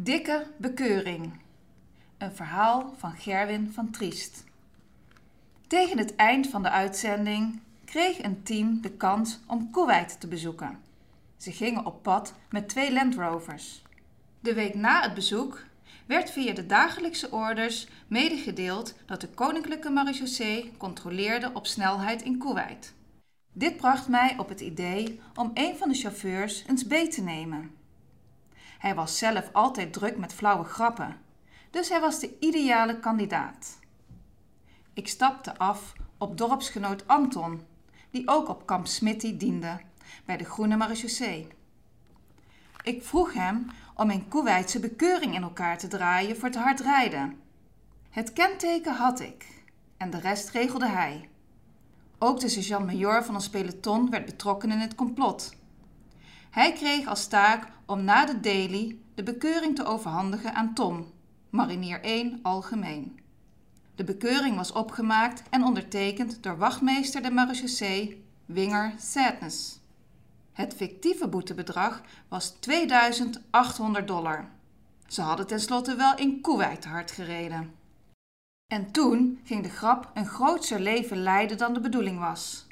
Dikke bekeuring. Een verhaal van Gerwin van Triest. Tegen het eind van de uitzending kreeg een team de kans om Kuwait te bezoeken. Ze gingen op pad met twee Land Rovers. De week na het bezoek werd via de dagelijkse orders medegedeeld dat de Koninklijke Marechaussee controleerde op snelheid in Kuwait. Dit bracht mij op het idee om een van de chauffeurs eens beet te nemen. Hij was zelf altijd druk met flauwe grappen, dus hij was de ideale kandidaat. Ik stapte af op dorpsgenoot Anton, die ook op kamp Smitty diende, bij de Groene Marechaussee. Ik vroeg hem om een Koeweitse bekeuring in elkaar te draaien voor te hard rijden. Het kenteken had ik en de rest regelde hij. Ook de sergeant-major van ons peloton werd betrokken in het complot. Hij kreeg als taak om na de daily de bekeuring te overhandigen aan Tom, marinier 1 algemeen. De bekeuring was opgemaakt en ondertekend door wachtmeester de marechaussee Winger Sadness. Het fictieve boetebedrag was 2800 dollar. Ze hadden tenslotte wel in Kuwait hard gereden. En toen ging de grap een grootser leven leiden dan de bedoeling was.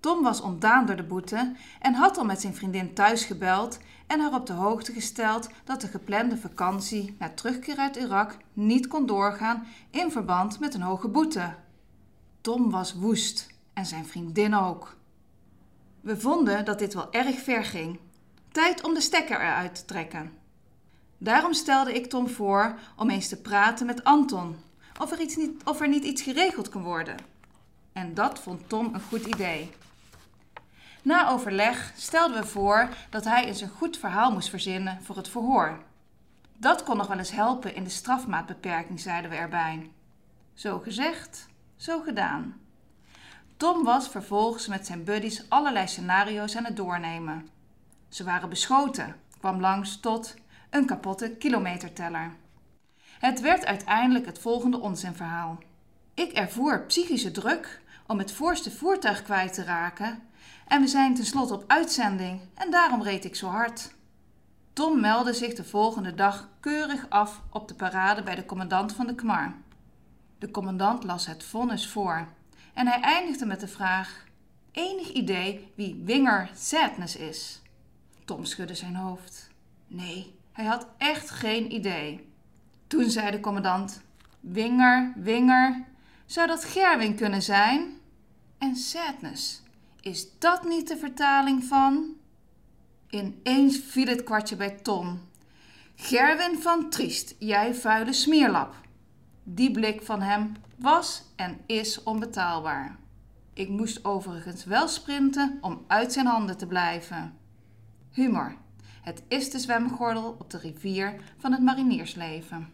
Tom was ontdaan door de boete en had al met zijn vriendin thuis gebeld en haar op de hoogte gesteld dat de geplande vakantie na terugkeer uit Irak niet kon doorgaan in verband met een hoge boete. Tom was woest en zijn vriendin ook. We vonden dat dit wel erg ver ging. Tijd om de stekker eruit te trekken. Daarom stelde ik Tom voor om eens te praten met Anton of er, iets niet, of er niet iets geregeld kon worden. En dat vond Tom een goed idee. Na overleg stelden we voor dat hij eens een goed verhaal moest verzinnen voor het verhoor. Dat kon nog wel eens helpen in de strafmaatbeperking, zeiden we erbij. Zo gezegd, zo gedaan. Tom was vervolgens met zijn buddies allerlei scenario's aan het doornemen. Ze waren beschoten, kwam langs tot een kapotte kilometerteller. Het werd uiteindelijk het volgende onzinverhaal. Ik ervoer psychische druk om het voorste voertuig kwijt te raken en we zijn tenslotte op uitzending en daarom reed ik zo hard. Tom meldde zich de volgende dag keurig af op de parade bij de commandant van de KMAR. De commandant las het vonnis voor en hij eindigde met de vraag: Enig idee wie Winger Sadness is? Tom schudde zijn hoofd. Nee, hij had echt geen idee. Toen zei de commandant: Winger, Winger, zou dat Gerwin kunnen zijn? En Sadness, is dat niet de vertaling van? Ineens viel het kwartje bij Tom. Gerwin van Triest, jij vuile smeerlap. Die blik van hem was en is onbetaalbaar. Ik moest overigens wel sprinten om uit zijn handen te blijven. Humor. Het is de zwemgordel op de rivier van het mariniersleven.